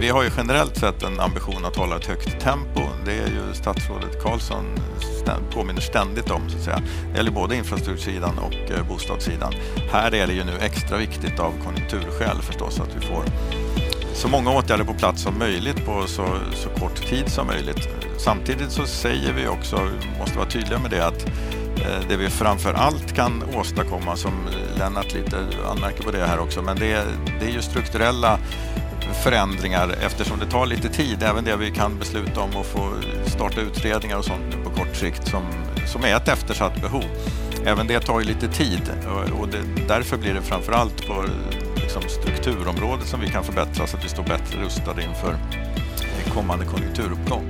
vi har ju generellt sett en ambition att hålla ett högt tempo. Det är ju statsrådet Karlsson påminner ständigt om. Så att säga. Det gäller både infrastruktursidan och eh, bostadssidan. Här är det ju nu extra viktigt av konjunkturskäl förstås att vi får så många åtgärder på plats som möjligt på så, så kort tid som möjligt. Samtidigt så säger vi också, vi måste vara tydliga med det, att eh, det vi framför allt kan åstadkomma, som Lennart lite anmärker på det här också, men det, det är ju strukturella förändringar eftersom det tar lite tid, även det vi kan besluta om och få starta utredningar och sånt på kort sikt som, som är ett eftersatt behov. Även det tar ju lite tid och det, därför blir det framför allt på liksom strukturområdet som vi kan förbättra så att vi står bättre rustade inför kommande konjunkturuppgång.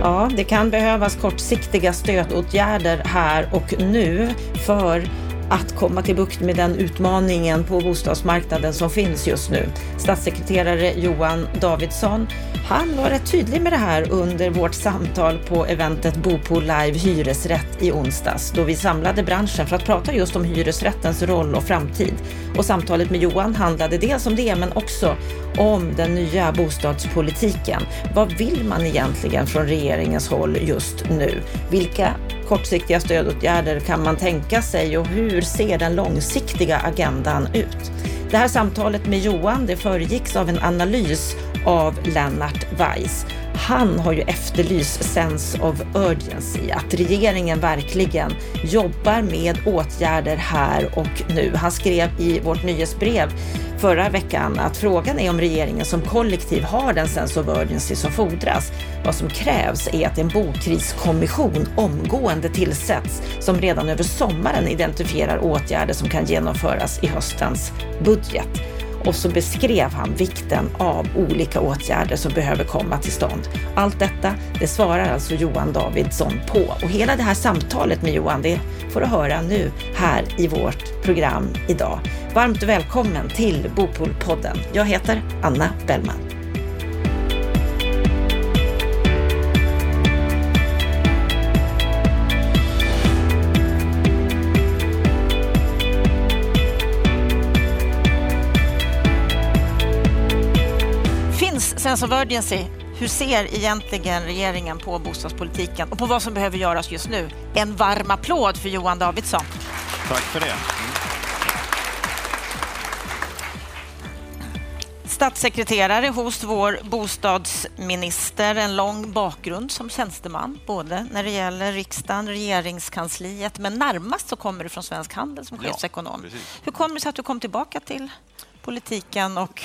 Ja, det kan behövas kortsiktiga stödåtgärder här och nu för att komma till bukt med den utmaningen på bostadsmarknaden som finns just nu. Statssekreterare Johan Davidsson, han var rätt tydlig med det här under vårt samtal på eventet Bopo Live Hyresrätt i onsdags, då vi samlade branschen för att prata just om hyresrättens roll och framtid. Och samtalet med Johan handlade dels om det, men också om den nya bostadspolitiken. Vad vill man egentligen från regeringens håll just nu? Vilka kortsiktiga stödåtgärder kan man tänka sig och hur ser den långsiktiga agendan ut? Det här samtalet med Johan det föregicks av en analys av Lennart Weiss. Han har ju efterlyst sense of urgency, att regeringen verkligen jobbar med åtgärder här och nu. Han skrev i vårt nyhetsbrev förra veckan att frågan är om regeringen som kollektiv har den sense of urgency som fordras. Vad som krävs är att en bokriskommission omgående tillsätts som redan över sommaren identifierar åtgärder som kan genomföras i höstens budget. Och så beskrev han vikten av olika åtgärder som behöver komma till stånd. Allt detta, det svarar alltså Johan Davidsson på. Och hela det här samtalet med Johan, det får du höra nu här i vårt program idag. Varmt välkommen till Bopolpodden. Jag heter Anna Bellman. Finns sense of urgency hur ser egentligen regeringen på bostadspolitiken och på vad som behöver göras just nu? En varm applåd för Johan Davidsson. Tack för det. Statssekreterare hos vår bostadsminister, en lång bakgrund som tjänsteman, både när det gäller riksdagen, regeringskansliet, men närmast så kommer du från Svensk Handel som chefsekonom. Ja, Hur kommer det sig att du kom tillbaka till politiken och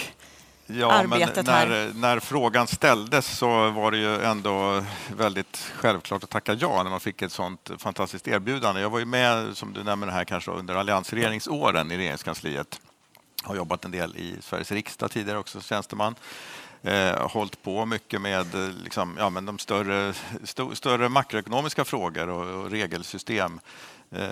Ja, arbetet när, här? När frågan ställdes så var det ju ändå väldigt självklart att tacka ja när man fick ett sånt fantastiskt erbjudande. Jag var ju med, som du nämner här, kanske under alliansregeringsåren i regeringskansliet har jobbat en del i Sveriges riksdag tidigare också, tjänsteman. Eh, hållit på mycket med liksom, ja, men de större, st större makroekonomiska frågor och, och regelsystem. Eh,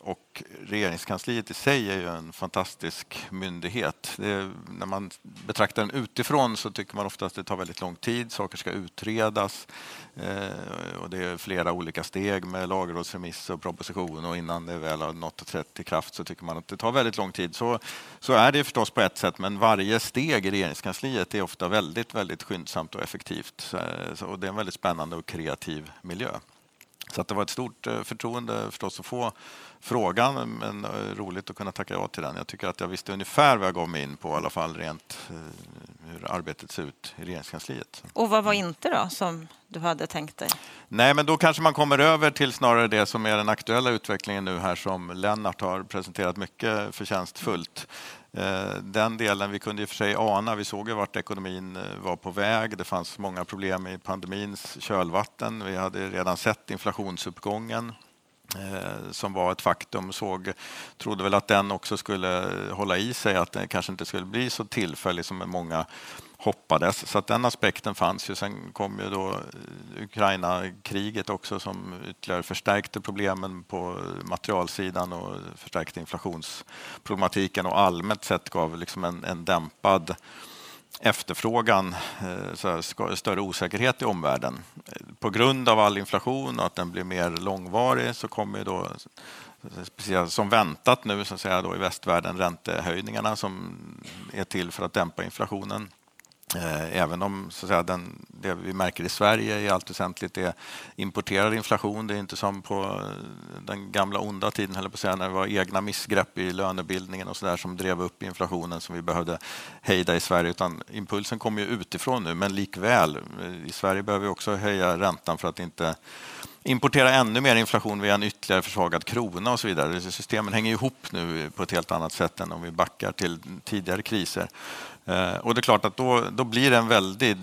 och regeringskansliet i sig är ju en fantastisk myndighet. Är, när man betraktar den utifrån så tycker man ofta att det tar väldigt lång tid. Saker ska utredas eh, och det är flera olika steg med lagrådsremiss och proposition och innan det väl har nått och trätt i kraft så tycker man att det tar väldigt lång tid. Så, så är det förstås på ett sätt men varje steg i regeringskansliet är ofta väldigt, väldigt skyndsamt och effektivt. Så, och det är en väldigt spännande och kreativ miljö. Så att det var ett stort eh, förtroende förstås att få frågan, men eh, roligt att kunna tacka ja till den. Jag tycker att jag visste ungefär vad jag gav mig in på, i alla fall rent eh, hur arbetet ser ut i regeringskansliet. Och vad var inte då, som du hade tänkt dig? Nej, men då kanske man kommer över till snarare det som är den aktuella utvecklingen nu här som Lennart har presenterat mycket förtjänstfullt. Eh, den delen vi kunde i och för sig ana, vi såg ju vart ekonomin eh, var på väg. Det fanns många problem i pandemins kölvatten. Vi hade redan sett inflationsuppgången eh, som var ett faktum. Såg, trodde väl att den också skulle hålla i sig, att den kanske inte skulle bli så tillfällig som många hoppades. Så att den aspekten fanns ju. Sen kom ju då Ukraina-kriget också som ytterligare förstärkte problemen på materialsidan och förstärkte inflationsproblematiken och allmänt sett gav liksom en, en dämpad efterfrågan, eh, så större osäkerhet i omvärlden. På grund av all inflation och att den blir mer långvarig så kommer då som väntat nu så att säga, då i västvärlden räntehöjningarna som är till för att dämpa inflationen. Eh, även om så att säga, den, det vi märker i Sverige i allt väsentligt är importerad inflation. Det är inte som på eh, den gamla onda tiden, på att säga, när det var egna missgrepp i lönebildningen och så där som drev upp inflationen som vi behövde hejda i Sverige. Utan impulsen kommer ju utifrån nu, men likväl. Eh, I Sverige behöver vi också höja räntan för att inte importera ännu mer inflation via en ytterligare försvagad krona och så vidare. Systemen hänger ihop nu på ett helt annat sätt än om vi backar till tidigare kriser. Eh, och det är klart att då, då blir det en väldig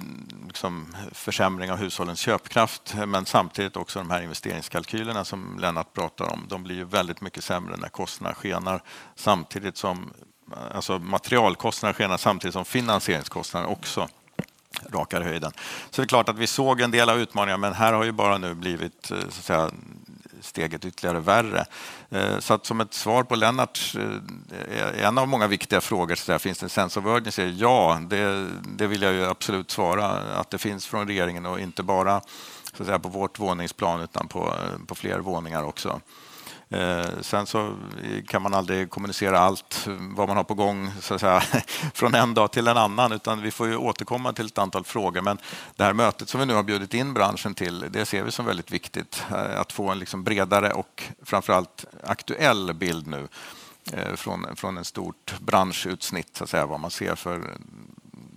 liksom, försämring av hushållens köpkraft men samtidigt också de här investeringskalkylerna som Lennart pratar om. De blir ju väldigt mycket sämre när kostnaderna skenar samtidigt som alltså materialkostnaderna skenar samtidigt som finansieringskostnaderna också rakar höjden. Så det är klart att vi såg en del av utmaningarna men här har ju bara nu blivit eh, så att säga, steget ytterligare värre. Eh, så att som ett svar på Lennart, eh, en av många viktiga frågor, så där, finns det en sense of urgency? Ja, det, det vill jag ju absolut svara att det finns från regeringen och inte bara så att säga, på vårt våningsplan utan på, på fler våningar också. Eh, sen så kan man aldrig kommunicera allt vad man har på gång så att säga, från en dag till en annan utan vi får ju återkomma till ett antal frågor. Men det här mötet som vi nu har bjudit in branschen till det ser vi som väldigt viktigt. Eh, att få en liksom bredare och framförallt aktuell bild nu eh, från, från en stort branschutsnitt, så att säga, vad man ser för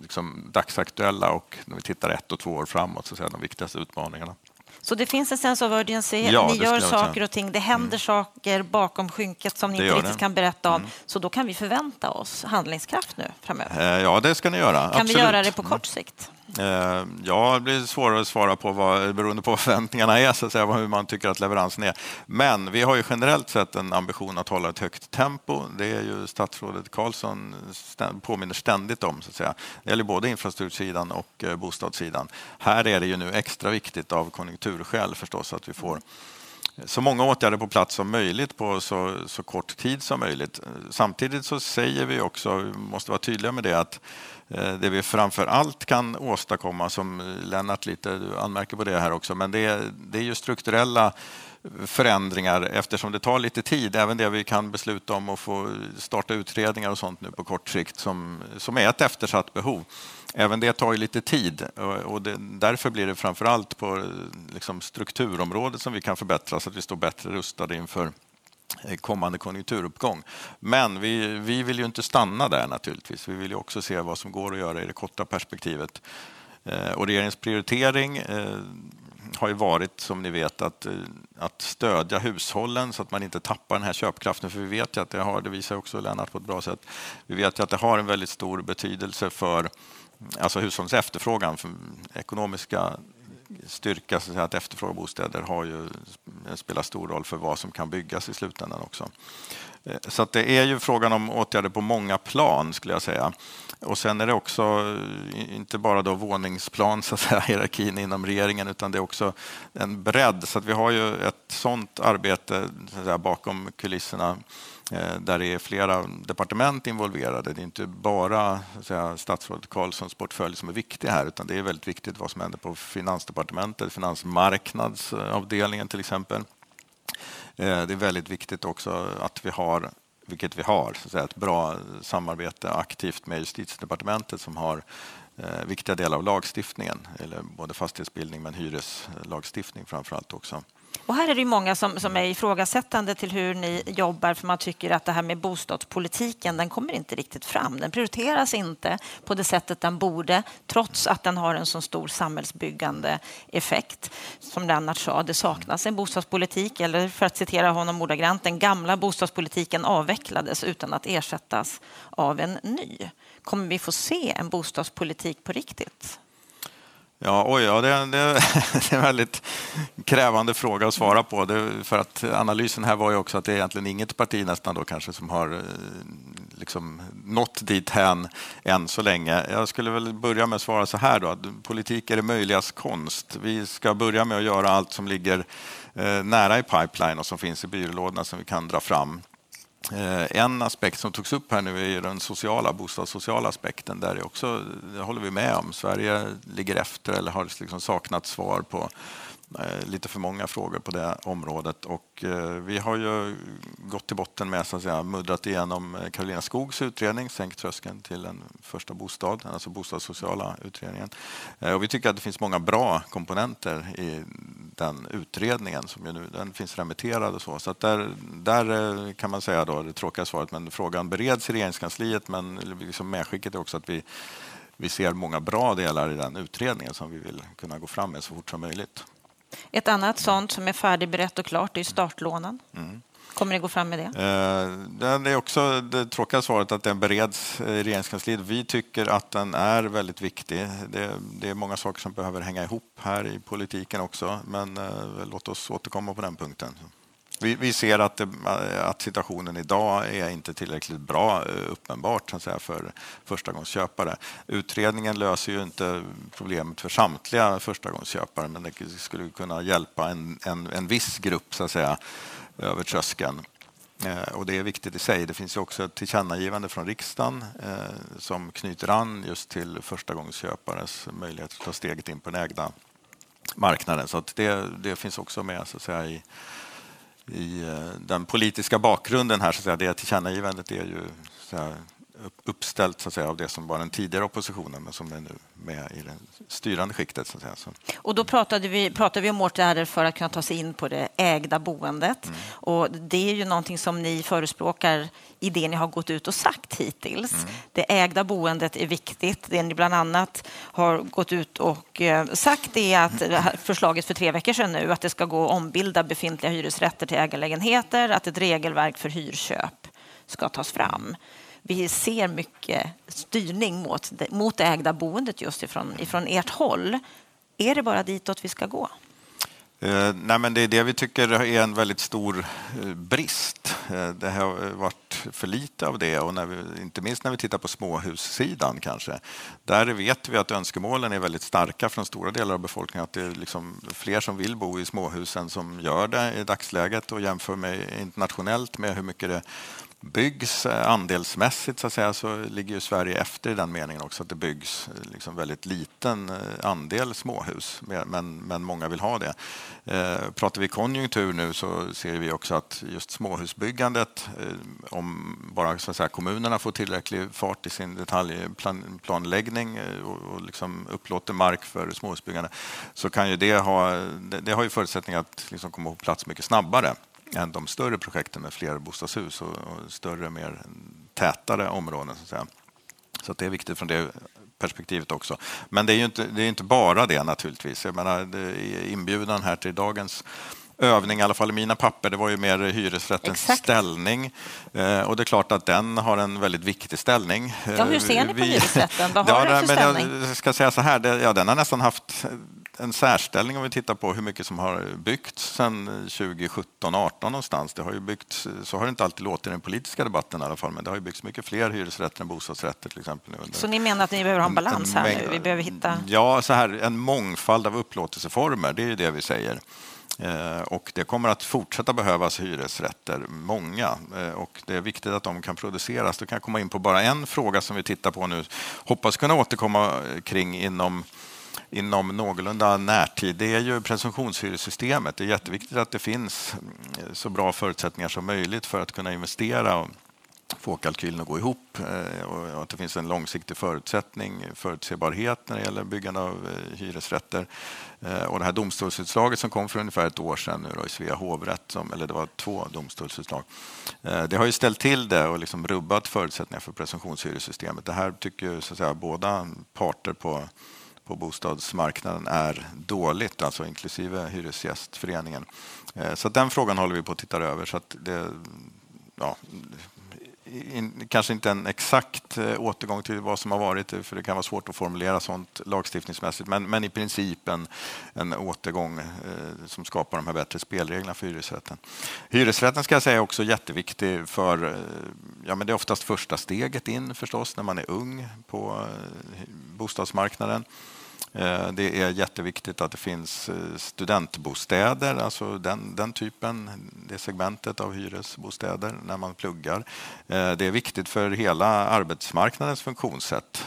liksom, dagsaktuella och när vi tittar ett och två år framåt, så att säga, de viktigaste utmaningarna. Så det finns en sense of urgency, ja, ni gör saker och ting, det händer mm. saker bakom skynket som ni inte riktigt det. kan berätta om. Mm. Så då kan vi förvänta oss handlingskraft nu framöver? Eh, ja, det ska ni göra. Kan Absolut. vi göra det på kort sikt? Eh, ja, det blir svårare att svara på vad, beroende på vad förväntningarna är, så att säga, hur man tycker att leveransen är. Men vi har ju generellt sett en ambition att hålla ett högt tempo. Det är ju statsrådet Karlsson påminner ständigt om. Så att säga. Det gäller både infrastruktursidan och eh, bostadssidan. Här är det ju nu extra viktigt av konjunkturskäl förstås att vi får så många åtgärder på plats som möjligt på så, så kort tid som möjligt. Samtidigt så säger vi också, vi måste vara tydliga med det, att eh, det vi framför allt kan åstadkomma, som Lennart lite anmärker på det här också, men det är, det är ju strukturella förändringar eftersom det tar lite tid. Även det vi kan besluta om och få starta utredningar och sånt nu på kort sikt som, som är ett eftersatt behov. Även det tar ju lite tid och det, därför blir det framför allt på liksom strukturområdet som vi kan förbättra så att vi står bättre rustade inför eh, kommande konjunkturuppgång. Men vi, vi vill ju inte stanna där naturligtvis. Vi vill ju också se vad som går att göra i det korta perspektivet. Eh, och regeringens prioritering eh, har ju varit, som ni vet, att, att stödja hushållen så att man inte tappar den här köpkraften. För vi vet ju att det har, det visar också Lennart på ett bra sätt, vi vet ju att det har en väldigt stor betydelse för alltså hushållens efterfrågan, för ekonomiska styrka så att, att efterfråga bostäder har ju, spelar stor roll för vad som kan byggas i slutändan också. Eh, så att det är ju frågan om åtgärder på många plan skulle jag säga. Och sen är det också inte bara då våningsplan, så att säga, hierarkin inom regeringen, utan det är också en bredd. Så att vi har ju ett sådant arbete så att säga, bakom kulisserna Eh, där det är flera departement involverade. Det är inte bara säga, statsrådet Carlssons portfölj som är viktig här utan det är väldigt viktigt vad som händer på Finansdepartementet, finansmarknadsavdelningen till exempel. Eh, det är väldigt viktigt också att vi har, vilket vi har, så att säga, ett bra samarbete aktivt med justitiedepartementet som har eh, viktiga delar av lagstiftningen, eller både fastighetsbildning men hyreslagstiftning framför allt också. Och här är det många som, som är ifrågasättande till hur ni jobbar för man tycker att det här med bostadspolitiken den kommer inte riktigt fram. Den prioriteras inte på det sättet den borde trots att den har en så stor samhällsbyggande effekt. Som Lennart sa, det saknas en bostadspolitik eller för att citera honom ordagrant, den gamla bostadspolitiken avvecklades utan att ersättas av en ny. Kommer vi få se en bostadspolitik på riktigt? Ja, oj, ja, det, det, det, är en väldigt krävande fråga att svara på. Det, för att analysen här var ju också att det är egentligen inget parti nästan då kanske som har eh, liksom nått dit hän än så länge. Jag skulle väl börja med att svara så här då, att politik är det möjligas konst. Vi ska börja med att göra allt som ligger eh, nära i pipeline och som finns i byrålådorna som vi kan dra fram. Eh, en aspekt som togs upp här nu är den sociala, bostadssociala aspekten. Där det också, det håller vi med om. Sverige ligger efter eller har liksom saknat svar på eh, lite för många frågor på det området. Och eh, vi har ju gått till botten med, så att säga, muddrat igenom Karolina Skogs utredning, Sänk tröskeln till en första bostad, alltså bostadssociala utredningen. Och vi tycker att det finns många bra komponenter i den utredningen som ju nu den finns remitterad och så. Så att där, där kan man säga då det tråkiga svaret, men frågan bereds i regeringskansliet men liksom medskicket är också att vi vi ser många bra delar i den utredningen som vi vill kunna gå fram med så fort som möjligt. Ett annat sånt som är färdigberett och klart är startlånen. Mm. Kommer ni gå fram med det? Eh, det är också det tråkiga svaret att den bereds i regeringskansliet. Vi tycker att den är väldigt viktig. Det, det är många saker som behöver hänga ihop här i politiken också, men eh, låt oss återkomma på den punkten. Vi, vi ser att, det, att, situationen idag är inte tillräckligt bra, eh, uppenbart, så att säga, för förstagångsköpare. Utredningen löser ju inte problemet för samtliga förstagångsköpare, men det skulle kunna hjälpa en, en, en viss grupp så att säga, över tröskeln. Eh, och det är viktigt i sig. Det finns också ett tillkännagivande från riksdagen eh, som knyter an just till förstagångsköpares möjlighet att ta steget in på den ägda marknaden. Så det, det finns också med så att säga, i i eh, den politiska bakgrunden här, så att säga, det tillkännagivandet är ju så här, uppställt så att säga, av det som var den tidigare oppositionen men som är nu med i det styrande skiktet. Så att säga. Så. Och då pratade vi, pratade vi om åtgärder för att kunna ta sig in på det ägda boendet. Mm. Och det är ju någonting som ni förespråkar i det ni har gått ut och sagt hittills. Mm. Det ägda boendet är viktigt. Det ni bland annat har gått ut och eh, sagt är att förslaget för tre veckor sedan nu att det ska gå att ombilda befintliga hyresrätter till ägarlägenheter, att ett regelverk för hyrköp ska tas fram vi ser mycket styrning mot, mot det ägda boendet just ifrån, ifrån ert håll. Är det bara ditåt vi ska gå? Eh, nej, men det är det vi tycker är en väldigt stor eh, brist. Eh, det har varit för lite av det, och när vi, inte minst när vi tittar på småhussidan kanske. Där vet vi att önskemålen är väldigt starka från stora delar av befolkningen. Att det är liksom fler som vill bo i småhusen som gör det i dagsläget och jämför med internationellt med hur mycket det byggs eh, andelsmässigt så, att säga, så ligger ju Sverige efter i den meningen också att det byggs eh, liksom väldigt liten eh, andel småhus, men, men många vill ha det. pratar vi konjunktur nu så ser vi också att just småhusbyggandet, om bara så att säga, kommunerna får tillräcklig fart i sin detaljplanläggning och, och liksom upplåter mark för småhusbyggande så kan ju det ha, det, det har ju förutsättningar att liksom komma på plats mycket snabbare än de större projekten med fler bostadshus och, och större, mer tätare områden. Så, att säga. så att det är viktigt från det perspektivet också. Men det är ju inte, det är inte bara det naturligtvis. Jag menar, inbjudan här till dagens övning, i alla fall i mina papper, det var ju mer hyresrättens Exakt. ställning. Eh, och det är klart att den har en väldigt viktig ställning. Ja, hur ser ni på Vi, hyresrätten? Vad har ja, den för ställning? Jag ska säga så här, det, ja, den har nästan haft en särställning om vi tittar på hur mycket som har byggts sedan 2017 18 någonstans. Det har ju byggts, så har det inte alltid låtit i den politiska debatten i alla fall, men det har ju byggts mycket fler hyresrätter än bostadsrätter till exempel. Nu så ni menar att ni behöver ha en balans här nu? Vi behöver hitta... Ja, så här, en mångfald av upplåtelseformer, det är ju det vi säger. Eh, och det kommer att fortsätta behövas hyresrätter, många. Eh, och det är viktigt att de kan produceras. Då kan jag komma in på bara en fråga som vi tittar på nu. Hoppas kunna återkomma kring inom inom någorlunda närtid, det är ju presumtionshyressystemet. Det är jätteviktigt att det finns eh, så bra förutsättningar som möjligt för att kunna investera och få kalkylen att gå ihop eh, och att det finns en långsiktig förutsättning, förutsebarhet när det gäller byggande av eh, hyresrätter. Och det här domstolsutslaget som kom för ungefär ett år sedan nu då, i Svea hovrätt, eller det var två domstolsutslag, det har ju ställt till det och liksom rubbat förutsättningar för presumtionshyressystemet. Det här tycker så att säga, båda parter på på bostadsmarknaden är dåligt, alltså inklusive Hyresgästföreningen. Eh, så den frågan håller vi på att titta över. Så att det, ja, in, kanske inte en exakt eh, återgång till vad som har varit, för det kan vara svårt att formulera sånt lagstiftningsmässigt, men, men i princip en, en återgång eh, som skapar de här bättre spelreglerna för hyresrätten. Hyresrätten ska jag säga är också jätteviktig för, eh, ja men det är oftast första steget in förstås när man är ung på bostadsmarknaden. Eh, det är jätteviktigt att det finns eh, studentbostäder, alltså den, den typen, det segmentet av hyresbostäder när man pluggar. Eh, det är viktigt för hela arbetsmarknadens funktionssätt,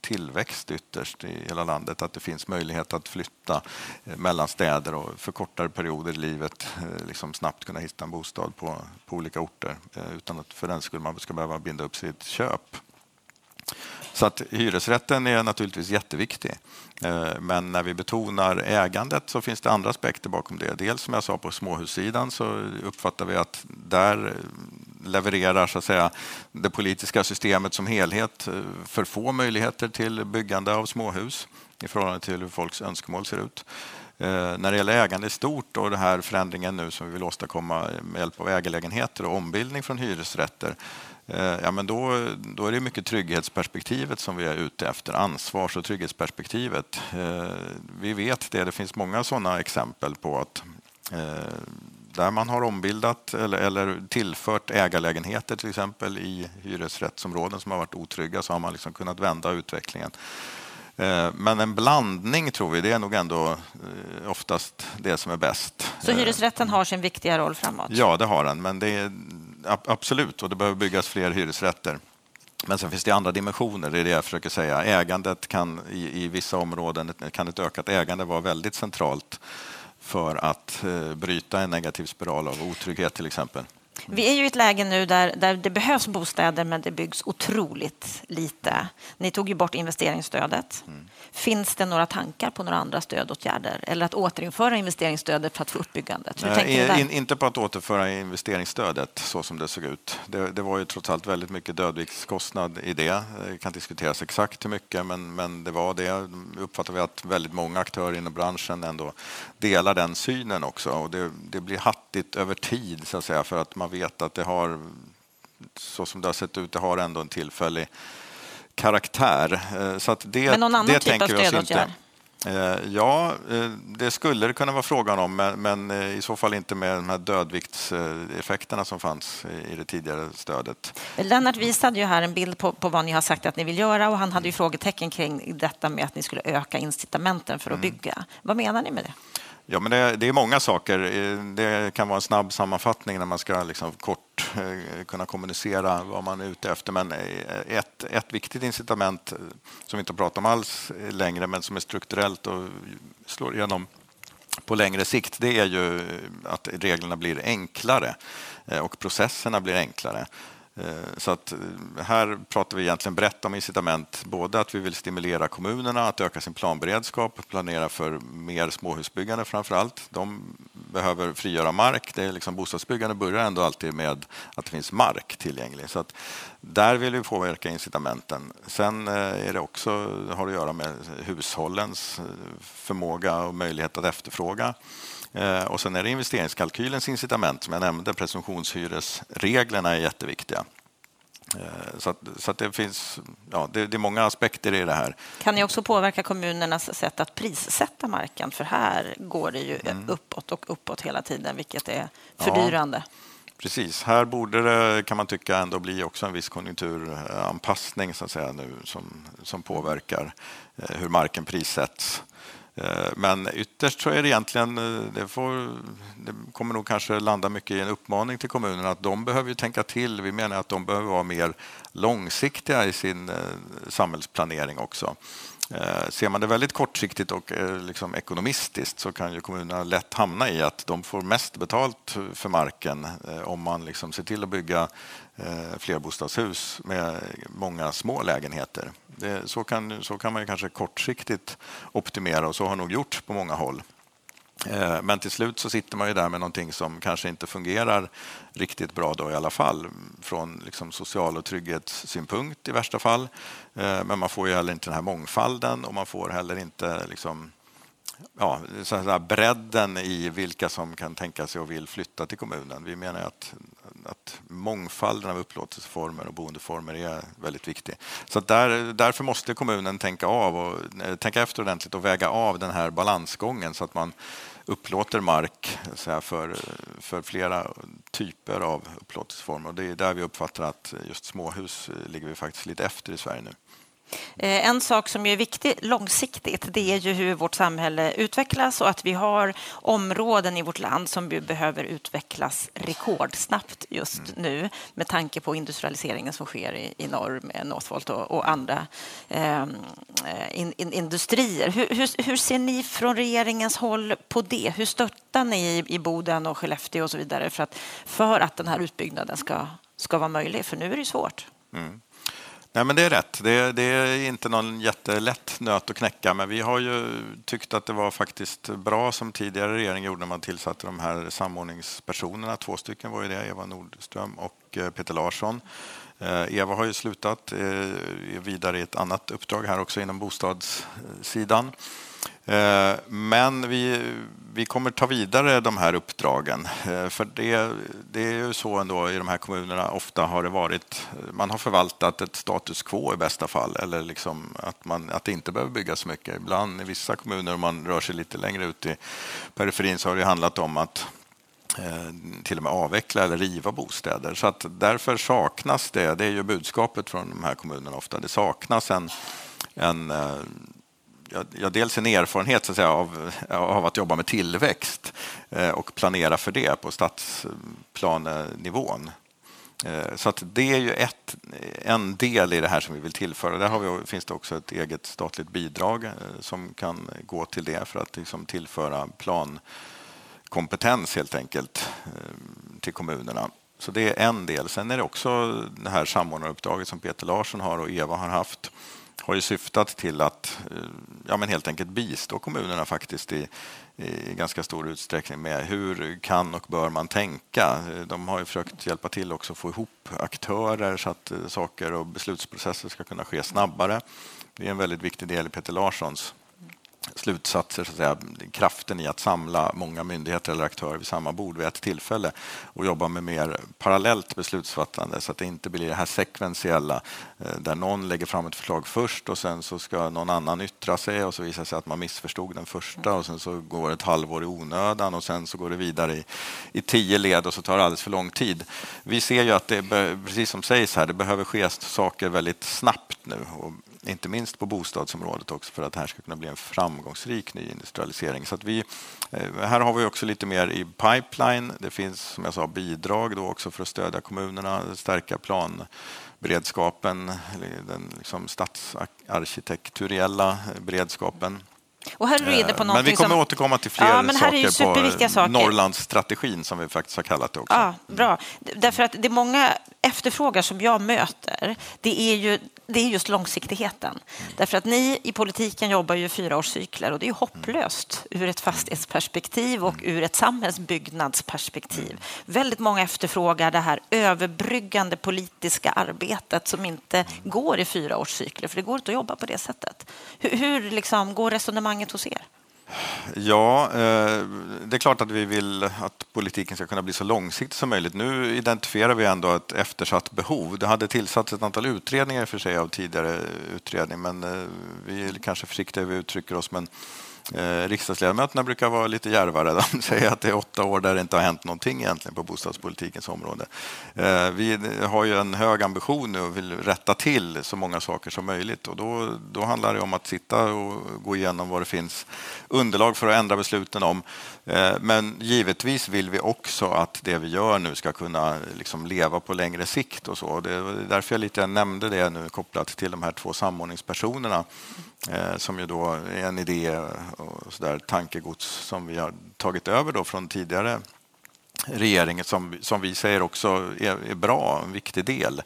tillväxt ytterst i hela landet, att det finns möjlighet att flytta mellan städer och för kortare perioder i livet liksom snabbt kunna hitta en bostad på, på olika orter utan att för den skull man ska behöva binda upp sitt köp. Så att hyresrätten är naturligtvis jätteviktig. Eh, men när vi betonar ägandet så finns det andra aspekter bakom det. Dels som jag sa på småhussidan så uppfattar vi att där eh, levererar så att säga, det politiska systemet som helhet eh, för få möjligheter till byggande av småhus i förhållande till hur folks önskemål ser ut. När det gäller ägande i stort och den här förändringen nu som vi vill åstadkomma med hjälp av ägarlägenheter och ombildning från hyresrätter ja, men då, då är det mycket trygghetsperspektivet som vi är ute efter, ansvars och trygghetsperspektivet. Eh, vi vet det, det finns många sådana exempel på att eh, där man har ombildat eller, eller tillfört ägarlägenheter till exempel i hyresrättsområden som har varit otrygga så har man liksom kunnat vända utvecklingen. Men en blandning tror vi, det är nog ändå oftast det som är bäst. Så hyresrätten har sin viktiga roll framåt? Ja, det har den, men det är, absolut, och det behöver byggas fler hyresrätter. Men sen finns det andra dimensioner, det är det jag försöker säga. Ägandet kan i, i vissa områden, kan ett ökat ägande vara väldigt centralt för att eh, bryta en negativ spiral av otrygghet till exempel. Vi är ju i ett läge nu där, där det behövs bostäder men det byggs otroligt lite. Ni tog ju bort investeringsstödet. Mm. Finns det några tankar på några andra stödåtgärder eller att återinföra investeringsstödet för att få upp byggandet? Nej, in, inte på att återföra investeringsstödet så som det såg ut. Det, det var ju trots allt väldigt mycket dödviktskostnad i det. Det kan diskuteras exakt hur mycket men, men det var det. uppfattar vi att väldigt många aktörer inom branschen ändå delar den synen också och det, det blir hattigt över tid så att säga för att man vet att det har så som det har sett ut, det har ändå en tillfällig karaktär. Eh, så att det, Men någon annan det typ av stödåtgärd? Eh, ja, eh, det skulle det kunna vara frågan om, men i så fall inte med de här dödviktseffekterna som fanns i det tidigare stödet. Lennart visade ju här en bild på, på vad ni har sagt att ni vill göra och han hade ju frågetecken kring detta med att ni skulle öka incitamenten för att mm. bygga. Vad menar ni med det? Ja, men det, det, är många saker. Eh, det kan vara en snabb sammanfattning när man ska liksom kort eh, kunna kommunicera vad man är ute efter. Men eh, ett, ett viktigt incitament som vi inte pratar om alls längre, men som är strukturellt och slår igenom på längre sikt, det är ju att reglerna blir enklare och processerna blir enklare. Eh, så att eh, här pratar vi egentligen brett om incitament, både att vi vill stimulera kommunerna att öka sin planberedskap, planera för mer småhusbyggande framför allt. De behöver frigöra mark. Det är liksom, bostadsbyggande börjar ändå alltid med att det finns mark tillgänglig. Så att där vill vi påverka incitamenten. Sen eh, är det också, har att göra med hushållens förmåga och möjlighet att efterfråga. Eh, och sen är det investeringskalkylens incitament som jag nämnde, presumtionshyresreglerna är jätteviktiga. Eh, så, att, så att det finns ja, det, det, är många aspekter i det här. Kan ni också påverka kommunernas sätt att prissätta marken? För här går det ju mm. uppåt och uppåt hela tiden, vilket är fördyrande. Ja, precis, här borde det kan man tycka ändå bli också en viss konjunkturanpassning så att säga, nu, som, som påverkar eh, hur marken prissätts. Eh, men ytterst så är det egentligen, eh, det, får, det kommer nog kanske landa mycket i en uppmaning till kommunerna att de behöver tänka till. Vi menar att de behöver vara mer långsiktiga i sin eh, samhällsplanering också. Ser man det väldigt kortsiktigt och liksom ekonomistiskt så kan ju kommunerna lätt hamna i att de får mest betalt för marken om man liksom ser till att bygga Eh, flerbostadshus med många små lägenheter. Det, så, kan, så kan man kanske kortsiktigt optimera och så har nog gjorts på många håll. Eh, men till slut så sitter man ju där med någonting som kanske inte fungerar riktigt bra då i alla fall från liksom social och trygghetssynpunkt i värsta fall. Eh, men man får ju heller inte den här mångfalden och man får heller inte liksom ja, så här bredden i vilka som kan tänka sig och vill flytta till kommunen. Vi menar att, att mångfalden av upplåtelseformer och boendeformer är väldigt viktig. Så där, därför måste kommunen tänka av och eh, tänka efter ordentligt och väga av den här balansgången så att man upplåter mark så för, för flera typer av upplåtelseformer. Och det är där vi uppfattar att just småhus ligger vi faktiskt lite efter i Sverige nu. Eh, en sak som är viktig långsiktigt det är ju hur vårt samhälle utvecklas och att vi har områden i vårt land som behöver utvecklas rekordsnabbt just mm. nu med tanke på industrialiseringen som sker i, i norr med Northvolt och, och andra ehm, eh, in, in, industrier. Hur, hur, hur, ser ni från regeringens håll på det? Hur stöttar ni i, i Boden och Skellefteå och så vidare för att, för att den här utbyggnaden ska, ska vara möjlig? För nu är det svårt. Mm. Nej, men det är rätt. Det, det, är inte någon jättelätt nöt att knäcka, men vi har ju tyckt att det var faktiskt bra som tidigare regering gjorde när man tillsatte de här samordningspersonerna. Två stycken var ju det, Eva Nordström och eh, Peter Larsson. Eh, Eva har ju slutat, är vidare i ett annat uppdrag här också inom bostadssidan. Eh, men vi, vi kommer ta vidare de här uppdragen. Eh, för det, det är ju så ändå i de här kommunerna, ofta har det varit, eh, man har förvaltat ett status quo i bästa fall, eller liksom att, man, att det inte behöver byggas så mycket. Ibland i vissa kommuner, om man rör sig lite längre ut i periferin, så har det handlat om att till och med avveckla eller riva bostäder. Så att därför saknas det, det är ju budskapet från de här kommunerna ofta, det saknas en, en ja, dels en erfarenhet så att säga, av, av att jobba med tillväxt eh, och planera för det på stadsplanenivån. Eh, så att det är ju ett, en del i det här som vi vill tillföra. Där har vi, finns det också ett eget statligt bidrag eh, som kan gå till det för att liksom tillföra plankompetens helt enkelt eh, till kommunerna. Så det är en del. Sen är det också det här samordnaruppdraget som Peter Larsson har och Eva har haft har ju syftat till att eh, ja, men helt enkelt bistå kommunerna faktiskt i, i ganska stor utsträckning med hur kan och bör man tänka. Eh, de har ju försökt hjälpa till också att få ihop aktörer så att eh, saker och beslutsprocesser ska kunna ske snabbare. Det är en väldigt viktig del i Peter Larssons slutsatser, så att säga, kraften i att samla många myndigheter eller aktörer vid samma bord vid ett tillfälle och jobba med mer parallellt beslutsfattande så att det inte blir det här sekventiella eh, där någon lägger fram ett förslag först och sen så ska någon annan yttra sig och så visar det sig att man missförstod den första och sen så går ett halvår i onödan och sen så går det vidare i, i tio led och så tar det alldeles för lång tid. Vi ser ju att det, precis som sägs här, det behöver ske saker väldigt snabbt nu och inte minst på bostadsområdet också för att det här ska kunna bli en framgångsrik ny industrialisering. Så att vi, eh, här har vi också lite mer i pipeline. Det finns som jag sa bidrag då också för att stödja kommunerna, stärka planberedskapen, den liksom stadsarkitekturiella beredskapen. Och här är du inne på men vi kommer som... återkomma till fler ja, saker på saker. Norrlandsstrategin som vi faktiskt har kallat det också. Ja, bra. Därför att det många efterfrågar som jag möter, det är ju det är just långsiktigheten. Därför att ni i politiken jobbar ju fyraårscykler och det är hopplöst ur ett fastighetsperspektiv och ur ett samhällsbyggnadsperspektiv. Väldigt många efterfrågar det här överbryggande politiska arbetet som inte går i fyraårscykler, för det går inte att jobba på det sättet. Hur, hur liksom går resonemanget hos er? Ja, eh, det är klart att vi vill att politiken ska kunna bli så långsiktig som möjligt. Nu identifierar vi ändå ett eftersatt behov. Det hade tillsatts ett antal utredningar för sig av tidigare utredning, men eh, vi är kanske försiktiga hur vi uttrycker oss. Men Eh, riksdagsledamöterna brukar vara lite djärvare. De säger att det är åtta år där det inte har hänt någonting egentligen på bostadspolitikens område. Eh, vi har ju en hög ambition nu och vill rätta till så många saker som möjligt och då, då handlar det om att sitta och gå igenom vad det finns underlag för att ändra besluten om. Eh, men givetvis vill vi också att det vi gör nu ska kunna liksom leva på längre sikt och så. Det är därför jag lite nämnde det nu kopplat till de här två samordningspersonerna eh, som ju då är en idé och så där, tankegods som vi har tagit över då från tidigare regeringen som, som vi säger också är, är bra, en viktig del.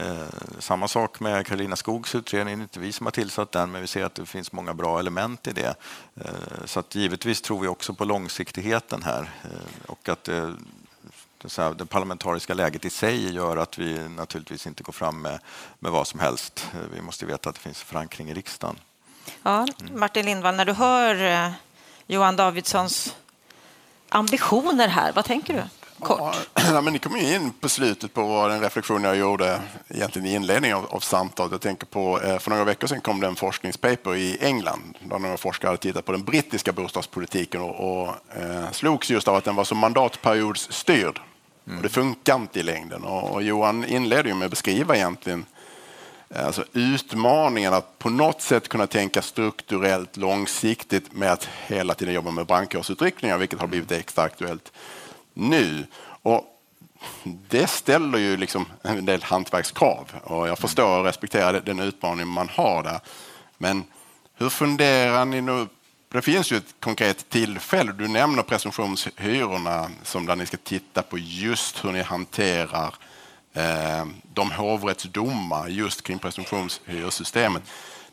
Eh, samma sak med Karolina Skogs utredning, det är inte vi som har tillsatt den, men vi ser att det finns många bra element i det. Eh, så att givetvis tror vi också på långsiktigheten här eh, och att eh, det, det parlamentariska läget i sig gör att vi naturligtvis inte går fram med, med vad som helst. Eh, vi måste veta att det finns förankring i riksdagen. Ja, Martin Lindvall, när du hör eh, Johan Davidssons ambitioner här, vad tänker du? Kort. Ja, men ni kom in på slutet på den reflektion jag gjorde egentligen i inledningen av, av samtalet. Jag tänker på, eh, för några veckor sedan kom det en forskningspaper i England där några forskare hade tittat på den brittiska bostadspolitiken och, och eh, slogs just av att den var så mandatperiodsstyrd. Mm. Och det funkar inte i längden. Och, och Johan inledde ju med att beskriva egentligen eh, Alltså utmaningen att på något sätt kunna tänka strukturellt långsiktigt med att hela tiden jobba med brandkårsutryckningar, vilket har blivit extra aktuellt nu. Och det ställer ju liksom en del hantverkskrav och jag förstår och respekterar den utmaning man har där. Men hur funderar ni nu? Det finns ju ett konkret tillfälle. Du nämner presumtionshyrorna som där ni ska titta på just hur ni hanterar eh, de hovrättsdomar just kring presumtionshyressystemet.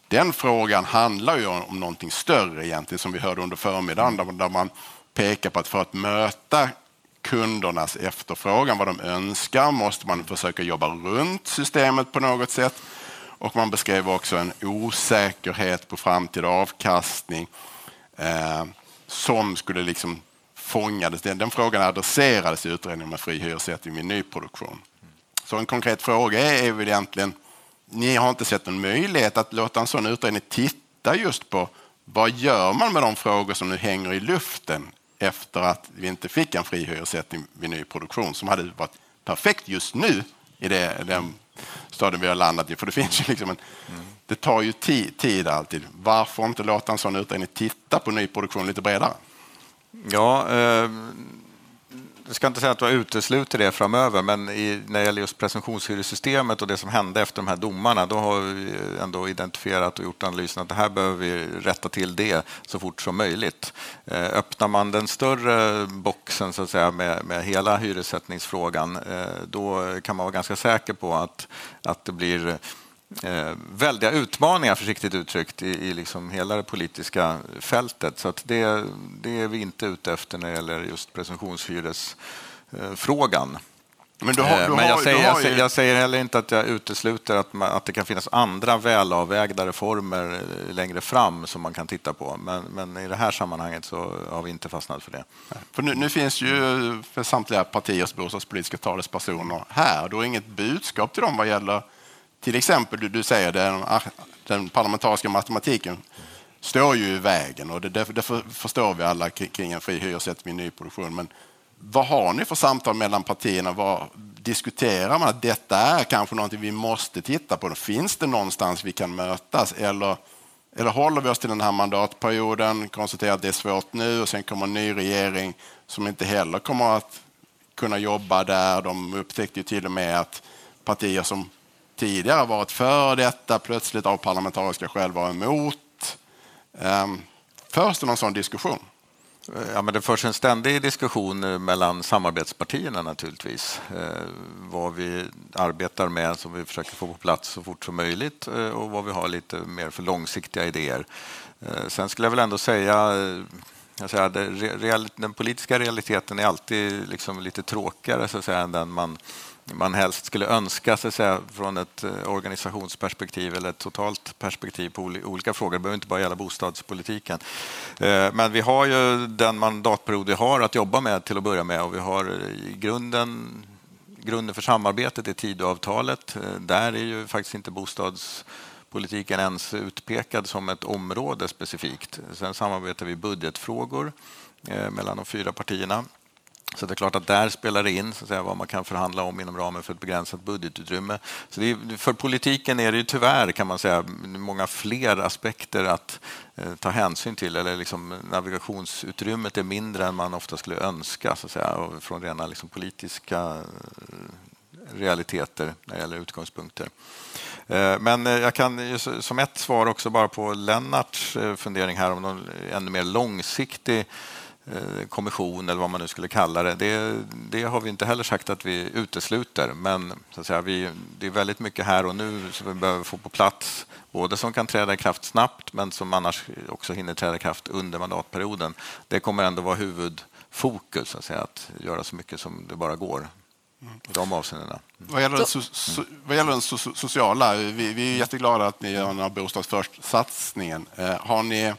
Den frågan handlar ju om, någonting större egentligen som vi hörde under förmiddagen där man pekar på att för att möta kundernas efterfrågan, vad de önskar, måste man försöka jobba runt systemet på något sätt. Och man beskrev också en osäkerhet på framtida avkastning eh, som skulle liksom fångades. Den, den frågan adresserades i utredningen med fri hyressättning vid nyproduktion. Så en konkret fråga är, är väl egentligen, ni har inte sett en möjlighet att låta en sån utredning titta just på vad gör man med de frågor som nu hänger i luften efter att vi inte fick en fri hyressättning vid nyproduktion som hade varit perfekt just nu i det, den stadion vi har landat i. För det finns ju liksom en, mm. det tar ju tid, tid alltid. Varför inte låta en sån utredning titta på nyproduktion lite bredare? Ja, eh, jag ska inte säga att jag utesluter det framöver, men i, när det gäller just presumtionshyressystemet och det som hände efter de här domarna, då har vi ändå identifierat och gjort analysen att det här behöver vi rätta till det så fort som möjligt. Eh, öppnar man den större boxen så att säga, med, med hela hyressättningsfrågan, eh, då kan man vara ganska säker på att, att det blir eh, väldiga utmaningar, försiktigt uttryckt, i, i liksom hela det politiska fältet. Så det, det är vi inte ute efter när det gäller just presumtionshyresfrågan. Men, har, eh, Men jag, säger, jag, säger, heller inte att jag utesluter att, man, att det kan finnas andra välavvägda reformer eh, längre fram som man kan titta på. Men, men, i det här sammanhanget så har vi inte fastnat för det. För nu, nu finns ju för samtliga partiers bostadspolitiska talespersoner här. Du har inget budskap till dem vad gäller till exempel, du, du säger den, den parlamentariska matematiken står ju i vägen och det, det, det förstår vi alla kring en fri hyressättning i nyproduktion. Men vad har ni för samtal mellan partierna? Vad, diskuterar man att detta är kanske någonting vi måste titta på? Finns det någonstans vi kan mötas? Eller, eller håller vi oss till den här mandatperioden, konstaterar att det är svårt nu och sen kommer en ny regering som inte heller kommer att kunna jobba där. De upptäckte ju till och med att partier som tidigare varit för detta, plötsligt av parlamentariska skäl var emot. Ehm, förs det någon sån diskussion? Ja, men det förs en ständig diskussion eh, mellan samarbetspartierna naturligtvis. Eh, vad vi arbetar med som vi försöker få på plats så fort som möjligt eh, och vad vi har lite mer för långsiktiga idéer. Sen skulle jag väl ändå säga Säga, den politiska realiteten är alltid liksom lite tråkigare så att säga, än den man man helst skulle önska sig säga, från ett eh, organisationsperspektiv eller ett totalt perspektiv på olika frågor. Det behöver inte bara gälla bostadspolitiken. Eh, men vi har ju den mandatperiod vi har att jobba med till att börja med och vi har eh, i grunden grunden för samarbetet är Tidöavtalet. Där är ju faktiskt inte bostadspolitiken ens utpekad som ett område specifikt. Sen samarbetar vi i budgetfrågor mellan de fyra partierna. Så det är klart att där spelar det in så att säga, vad man kan förhandla om inom ramen för ett begränsat budgetutrymme. Så är, för politiken är det ju tyvärr kan man säga många fler aspekter att eh, ta hänsyn till. Eller liksom, navigationsutrymmet är mindre än man ofta skulle önska så att säga, från rena liksom, politiska eh, realiteter när det gäller utgångspunkter. Eh, men eh, jag kan som ett svar också bara på Lennarts fundering här om någon ännu mer långsiktig kommission eller vad man nu skulle kalla det. det. det. har vi inte heller sagt att vi utesluter, men så att säga, vi, det är väldigt mycket här och nu som vi behöver få på plats, både som kan träda i kraft snabbt men som annars också hinner träda i kraft under mandatperioden. Det kommer ändå vara huvudfokus, så att, säga, att göra så mycket som det bara går i de avseendena. Vad gäller den, so so vad gäller den so sociala, vi, vi, är jätteglada att ni gör den här Bostad först-satsningen. Eh, har ni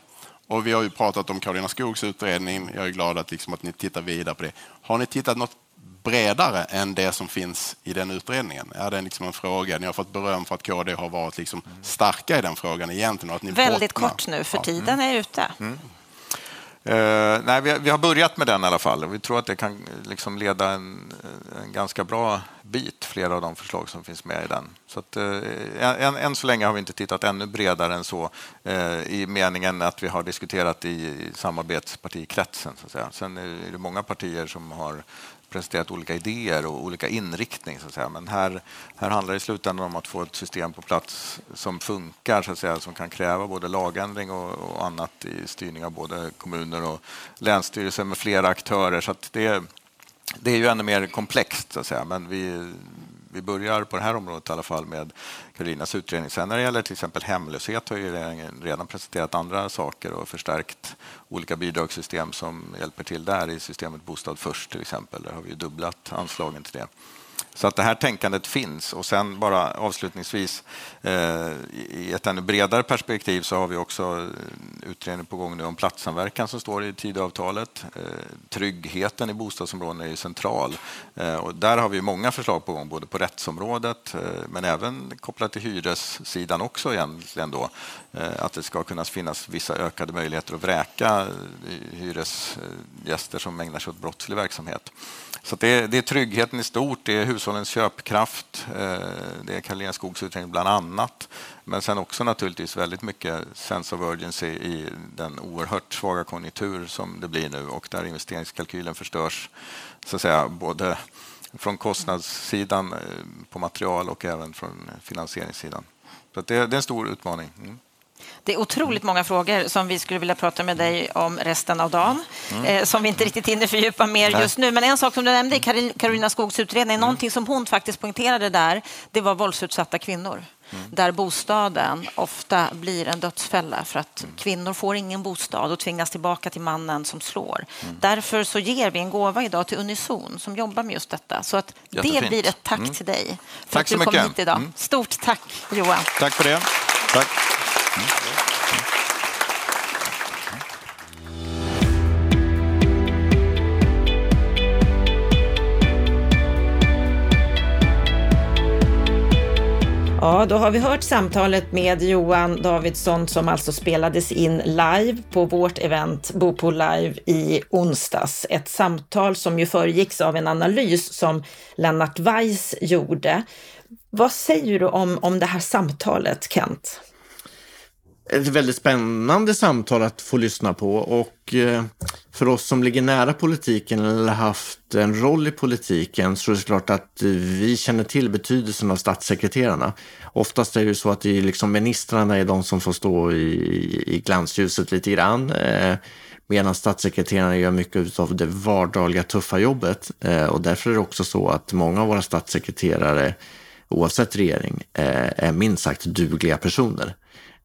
och vi har ju pratat om Karolina Skogs utredning. Jag är glad att, liksom, att ni tittar vidare på det. Har ni tittat något bredare än det som finns i den utredningen? Är det liksom en fråga? Ni har fått beröm för att KD har varit liksom starka i den frågan egentligen. Och att ni Väldigt bottnar. kort nu, för tiden är ute. Mm. Eh, nej, vi, vi, har börjat med den i alla fall. Vi tror att det kan liksom leda en, en ganska bra bit, flera av de förslag som finns med i den. Så att, eh, än, än, så länge har vi inte tittat ännu bredare än så eh, i meningen att vi har diskuterat i, i samarbetspartikretsen. Så att säga. Sen är det många partier som har presenterat olika idéer och olika inriktning. Så att säga. Men här, här handlar det i slutändan om att få ett system på plats som funkar, så att säga, som kan kräva både lagändring och, och annat i styrning av både kommuner och länsstyrelser med flera aktörer. Så det, det är ju ännu mer komplext, så att säga. men vi, vi börjar på det här området i alla fall med Karolinas utredning. Sen när det gäller till exempel hemlöshet har ju regeringen redan presenterat andra saker och förstärkt olika bidragssystem som hjälper till där i systemet Bostad först till exempel. Där har vi dubblat anslagen till det. Så att det här tänkandet finns. Och sen bara avslutningsvis, eh, i ett ännu bredare perspektiv så har vi också eh, utredning på gång nu om platssamverkan som står i Tidöavtalet. Eh, tryggheten i bostadsområden är ju central. Eh, och där har vi många förslag på gång, både på rättsområdet eh, men även kopplat till hyressidan också egentligen då. Eh, att det ska kunna finnas vissa ökade möjligheter att vräka hyresgäster som ägnar sig åt brottslig verksamhet. Så det är, det är tryggheten i stort, det är hushållens köpkraft, eh, det är Karolina Skogs utredning bland annat. Men sen också naturligtvis väldigt mycket sense of urgency i den oerhört svaga konjunktur som det blir nu och där investeringskalkylen förstörs så att säga, både från kostnadssidan eh, på material och även från finansieringssidan. Så det, det är en stor utmaning. Mm. Det är otroligt många frågor som vi skulle vilja prata med dig om resten av dagen, mm. eh, som vi inte riktigt hinner fördjupa mer Nej. just nu. Men en sak som du nämnde i Karolina Skogs utredning, mm. någonting som hon faktiskt poängterade där, det var våldsutsatta kvinnor. Mm. Där bostaden ofta blir en dödsfälla för att mm. kvinnor får ingen bostad och tvingas tillbaka till mannen som slår. Mm. Därför så ger vi en gåva idag till Unison som jobbar med just detta. Så att det blir ett tack mm. till dig för tack att du kom hit idag. Mm. Stort tack Johan. Tack för det. Tack. Ja, då har vi hört samtalet med Johan Davidsson som alltså spelades in live på vårt event Bopo Live i onsdags. Ett samtal som ju föregicks av en analys som Lennart Weiss gjorde. Vad säger du om, om det här samtalet, Kent? Ett väldigt spännande samtal att få lyssna på och eh, för oss som ligger nära politiken eller haft en roll i politiken så är det klart att eh, vi känner till betydelsen av statssekreterarna. Oftast är det ju så att det är liksom ministrarna är de som får stå i, i glansljuset lite grann. Eh, medan statssekreterarna gör mycket av det vardagliga tuffa jobbet. Och därför är det också så att många av våra statssekreterare, oavsett regering, är minst sagt dugliga personer.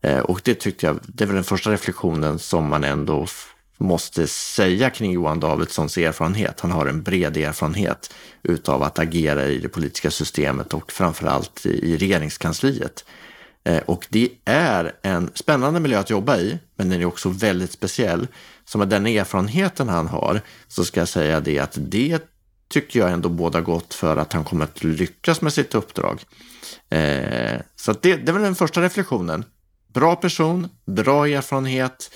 Eh, och det tyckte jag, det är väl den första reflektionen som man ändå måste säga kring Johan Davidssons erfarenhet. Han har en bred erfarenhet utav att agera i det politiska systemet och framförallt i regeringskansliet. Eh, och det är en spännande miljö att jobba i, men den är också väldigt speciell. Så med den erfarenheten han har så ska jag säga det att det tycker jag ändå båda gott för att han kommer att lyckas med sitt uppdrag. Eh, så det, det är väl den första reflektionen. Bra person, bra erfarenhet,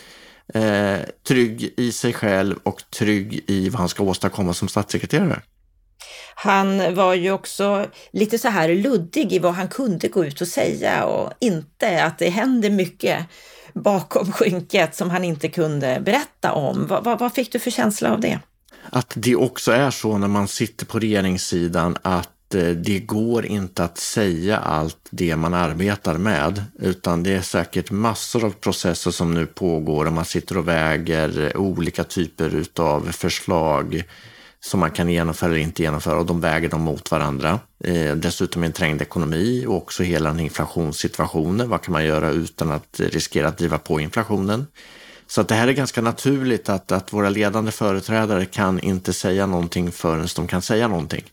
eh, trygg i sig själv och trygg i vad han ska åstadkomma som statssekreterare. Han var ju också lite så här luddig i vad han kunde gå ut och säga och inte att det händer mycket bakom skynket som han inte kunde berätta om. Vad, vad, vad fick du för känsla av det? Att det också är så när man sitter på regeringssidan att Eh, det går inte att säga allt det man arbetar med, utan det är säkert massor av processer som nu pågår och man sitter och väger olika typer utav förslag som man kan genomföra eller inte genomföra och de väger dem mot varandra. Eh, dessutom en trängd ekonomi och också hela den inflationssituationen. Vad kan man göra utan att riskera att driva på inflationen? Så att det här är ganska naturligt att, att våra ledande företrädare kan inte säga någonting förrän de kan säga någonting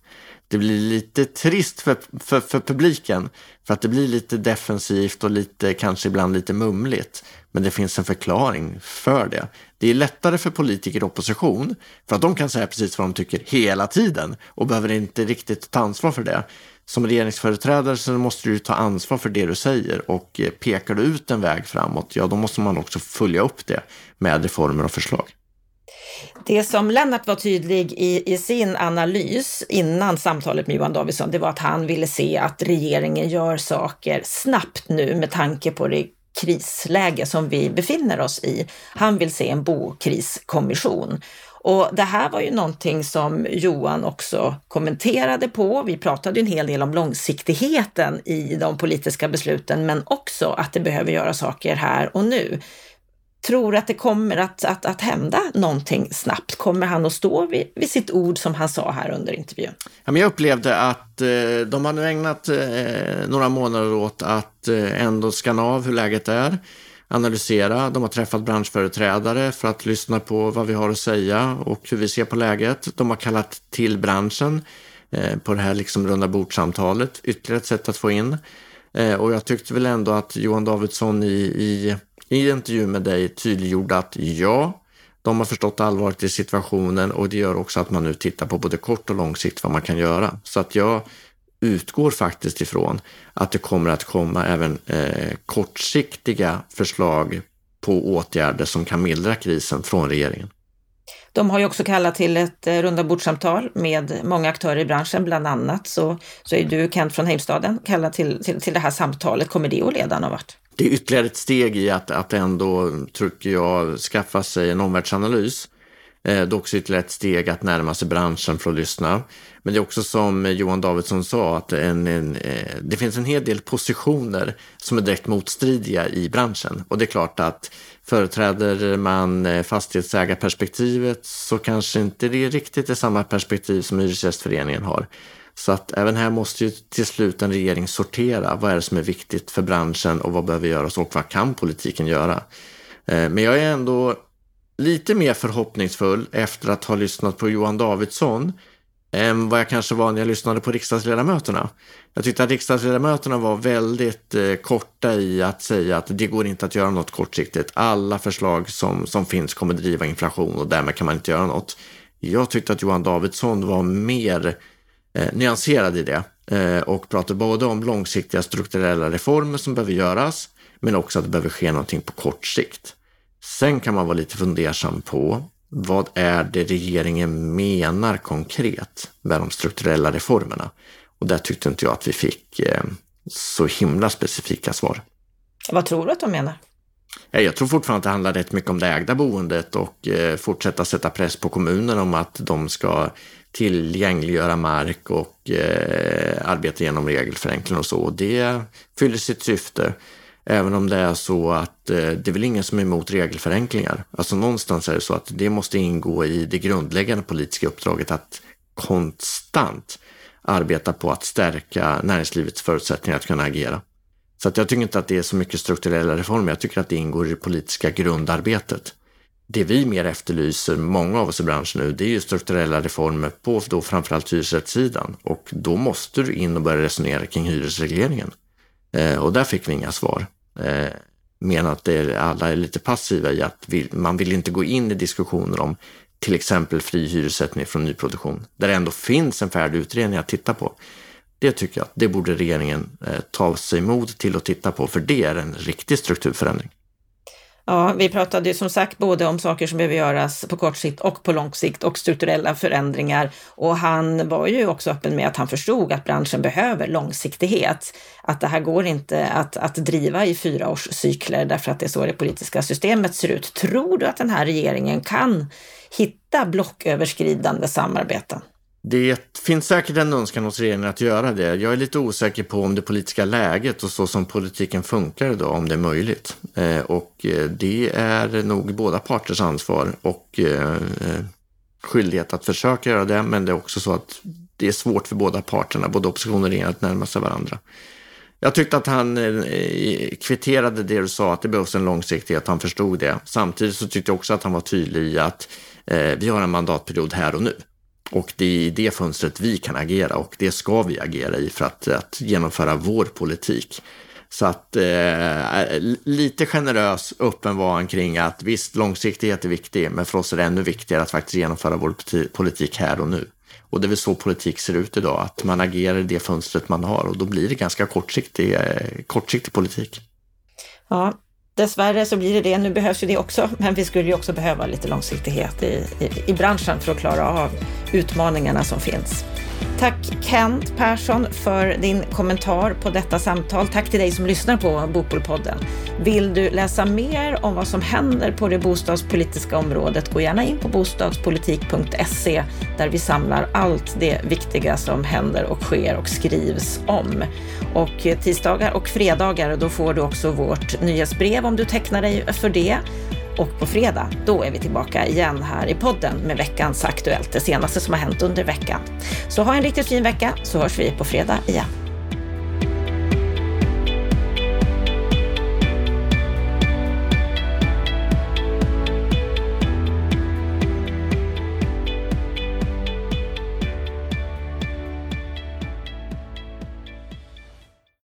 det blir lite trist för, för, för publiken. För att det blir lite defensivt och lite, kanske ibland lite mumligt. Men det finns en förklaring för det. Det är lättare för politiker i opposition för att de kan säga precis vad de tycker hela tiden och behöver inte riktigt ta ansvar för det. Som regeringsföreträdare så måste du ta ansvar för det du säger och eh, pekar du ut en väg framåt, ja då måste man också följa upp det med reformer och förslag. Det som Lennart var tydlig i, i sin analys innan samtalet med Johan Davidsson, det var att han ville se att regeringen gör saker snabbt nu med tanke på det krisläge som vi befinner oss i. Han vill se en bokriskommission. Och det här var ju någonting som Johan också kommenterade på. Vi pratade en hel del om långsiktigheten i de politiska besluten, men också att det behöver göra saker här och nu tror att det kommer att, att, att hända någonting snabbt? Kommer han att stå vid, vid sitt ord som han sa här under intervjun? Ja, men jag upplevde att eh, de har nu ägnat eh, några månader åt att eh, ändå skanna av hur läget är, analysera. De har träffat branschföreträdare för att lyssna på vad vi har att säga och hur vi ser på läget. De har kallat till branschen eh, på det här liksom runda bordsamtalet, ytterligare ett sätt att få in. Eh, och jag tyckte väl ändå att Johan Davidsson i, i i intervju med dig tydliggjorde att ja, de har förstått allvaret i situationen och det gör också att man nu tittar på både kort och lång sikt vad man kan göra. Så att jag utgår faktiskt ifrån att det kommer att komma även eh, kortsiktiga förslag på åtgärder som kan mildra krisen från regeringen. De har ju också kallat till ett eh, rundabordssamtal med många aktörer i branschen, bland annat så, så är du Kent från Heimstaden kallad till, till, till det här samtalet. Kommer det att leda någon vart? Det är ytterligare ett steg i att, att ändå, tycker jag, skaffa sig en omvärldsanalys. Eh, det är också ytterligare ett steg att närma sig branschen för att lyssna. Men det är också som Johan Davidsson sa, att en, en, eh, det finns en hel del positioner som är direkt motstridiga i branschen. Och det är klart att företräder man eh, fastighetsägarperspektivet så kanske inte det är riktigt är samma perspektiv som Hyresgästföreningen har. Så att även här måste ju till slut en regering sortera. Vad är det som är viktigt för branschen och vad behöver göras och vad kan politiken göra? Eh, men jag är ändå lite mer förhoppningsfull efter att ha lyssnat på Johan Davidsson än vad jag kanske var när jag lyssnade på riksdagsledamöterna. Jag tyckte att riksdagsledamöterna var väldigt eh, korta i att säga att det går inte att göra något kortsiktigt. Alla förslag som, som finns kommer driva inflation och därmed kan man inte göra något. Jag tyckte att Johan Davidsson var mer eh, nyanserad i det eh, och pratar både om långsiktiga strukturella reformer som behöver göras, men också att det behöver ske någonting på kort sikt. Sen kan man vara lite fundersam på vad är det regeringen menar konkret med de strukturella reformerna? Och där tyckte inte jag att vi fick eh, så himla specifika svar. Vad tror du att de menar? Jag tror fortfarande att det handlar rätt mycket om det ägda boendet och eh, fortsätta sätta press på kommunerna om att de ska tillgängliggöra mark och eh, arbeta genom regelförenkling och så. Det fyller sitt syfte. Även om det är så att eh, det är väl ingen som är emot regelförenklingar. Alltså någonstans är det så att det måste ingå i det grundläggande politiska uppdraget att konstant arbeta på att stärka näringslivets förutsättningar att kunna agera. Så att jag tycker inte att det är så mycket strukturella reformer. Jag tycker att det ingår i det politiska grundarbetet det vi mer efterlyser, många av oss i branschen nu, det är ju strukturella reformer på då framförallt hyresrättssidan. Och då måste du in och börja resonera kring hyresregleringen. Eh, och där fick vi inga svar. Eh, menar att det, alla är lite passiva i att vi, man vill inte gå in i diskussioner om till exempel fri hyressättning från nyproduktion, där det ändå finns en färdig utredning att titta på. Det tycker jag att det borde regeringen eh, ta sig mod till att titta på, för det är en riktig strukturförändring. Ja, vi pratade ju som sagt både om saker som behöver göras på kort sikt och på lång sikt och strukturella förändringar. Och han var ju också öppen med att han förstod att branschen behöver långsiktighet. Att det här går inte att, att driva i fyraårscykler därför att det är så det politiska systemet ser ut. Tror du att den här regeringen kan hitta blocköverskridande samarbeten? Det finns säkert en önskan hos regeringen att göra det. Jag är lite osäker på om det politiska läget och så som politiken funkar idag, om det är möjligt. Eh, och eh, det är nog båda parters ansvar och eh, skyldighet att försöka göra det, men det är också så att det är svårt för båda parterna, både opposition och regering, att närma sig varandra. Jag tyckte att han kvitterade det du sa, att det behövs en långsiktighet, han förstod det. Samtidigt så tyckte jag också att han var tydlig i att vi har en mandatperiod här och nu. Och det är i det fönstret vi kan agera och det ska vi agera i för att, att genomföra vår politik. Så att eh, eh lite generös, öppen var han kring att visst, långsiktighet är viktig, men för oss är det ännu viktigare att faktiskt genomföra vår politik här och nu. Och det är väl så politik ser ut idag, att man agerar i det fönstret man har och då blir det ganska kortsiktig, eh, kortsiktig politik. Ja, Dessvärre så blir det det. Nu behövs ju det också, men vi skulle ju också behöva lite långsiktighet i, i, i branschen för att klara av utmaningarna som finns. Tack Kent Persson för din kommentar på detta samtal. Tack till dig som lyssnar på Bopolpodden. Vill du läsa mer om vad som händer på det bostadspolitiska området, gå gärna in på bostadspolitik.se där vi samlar allt det viktiga som händer och sker och skrivs om. Och tisdagar och fredagar, då får du också vårt nyhetsbrev om du tecknar dig för det. Och på fredag, då är vi tillbaka igen här i podden med veckans Aktuellt, det senaste som har hänt under veckan. Så ha en riktigt fin vecka så hörs vi på fredag igen.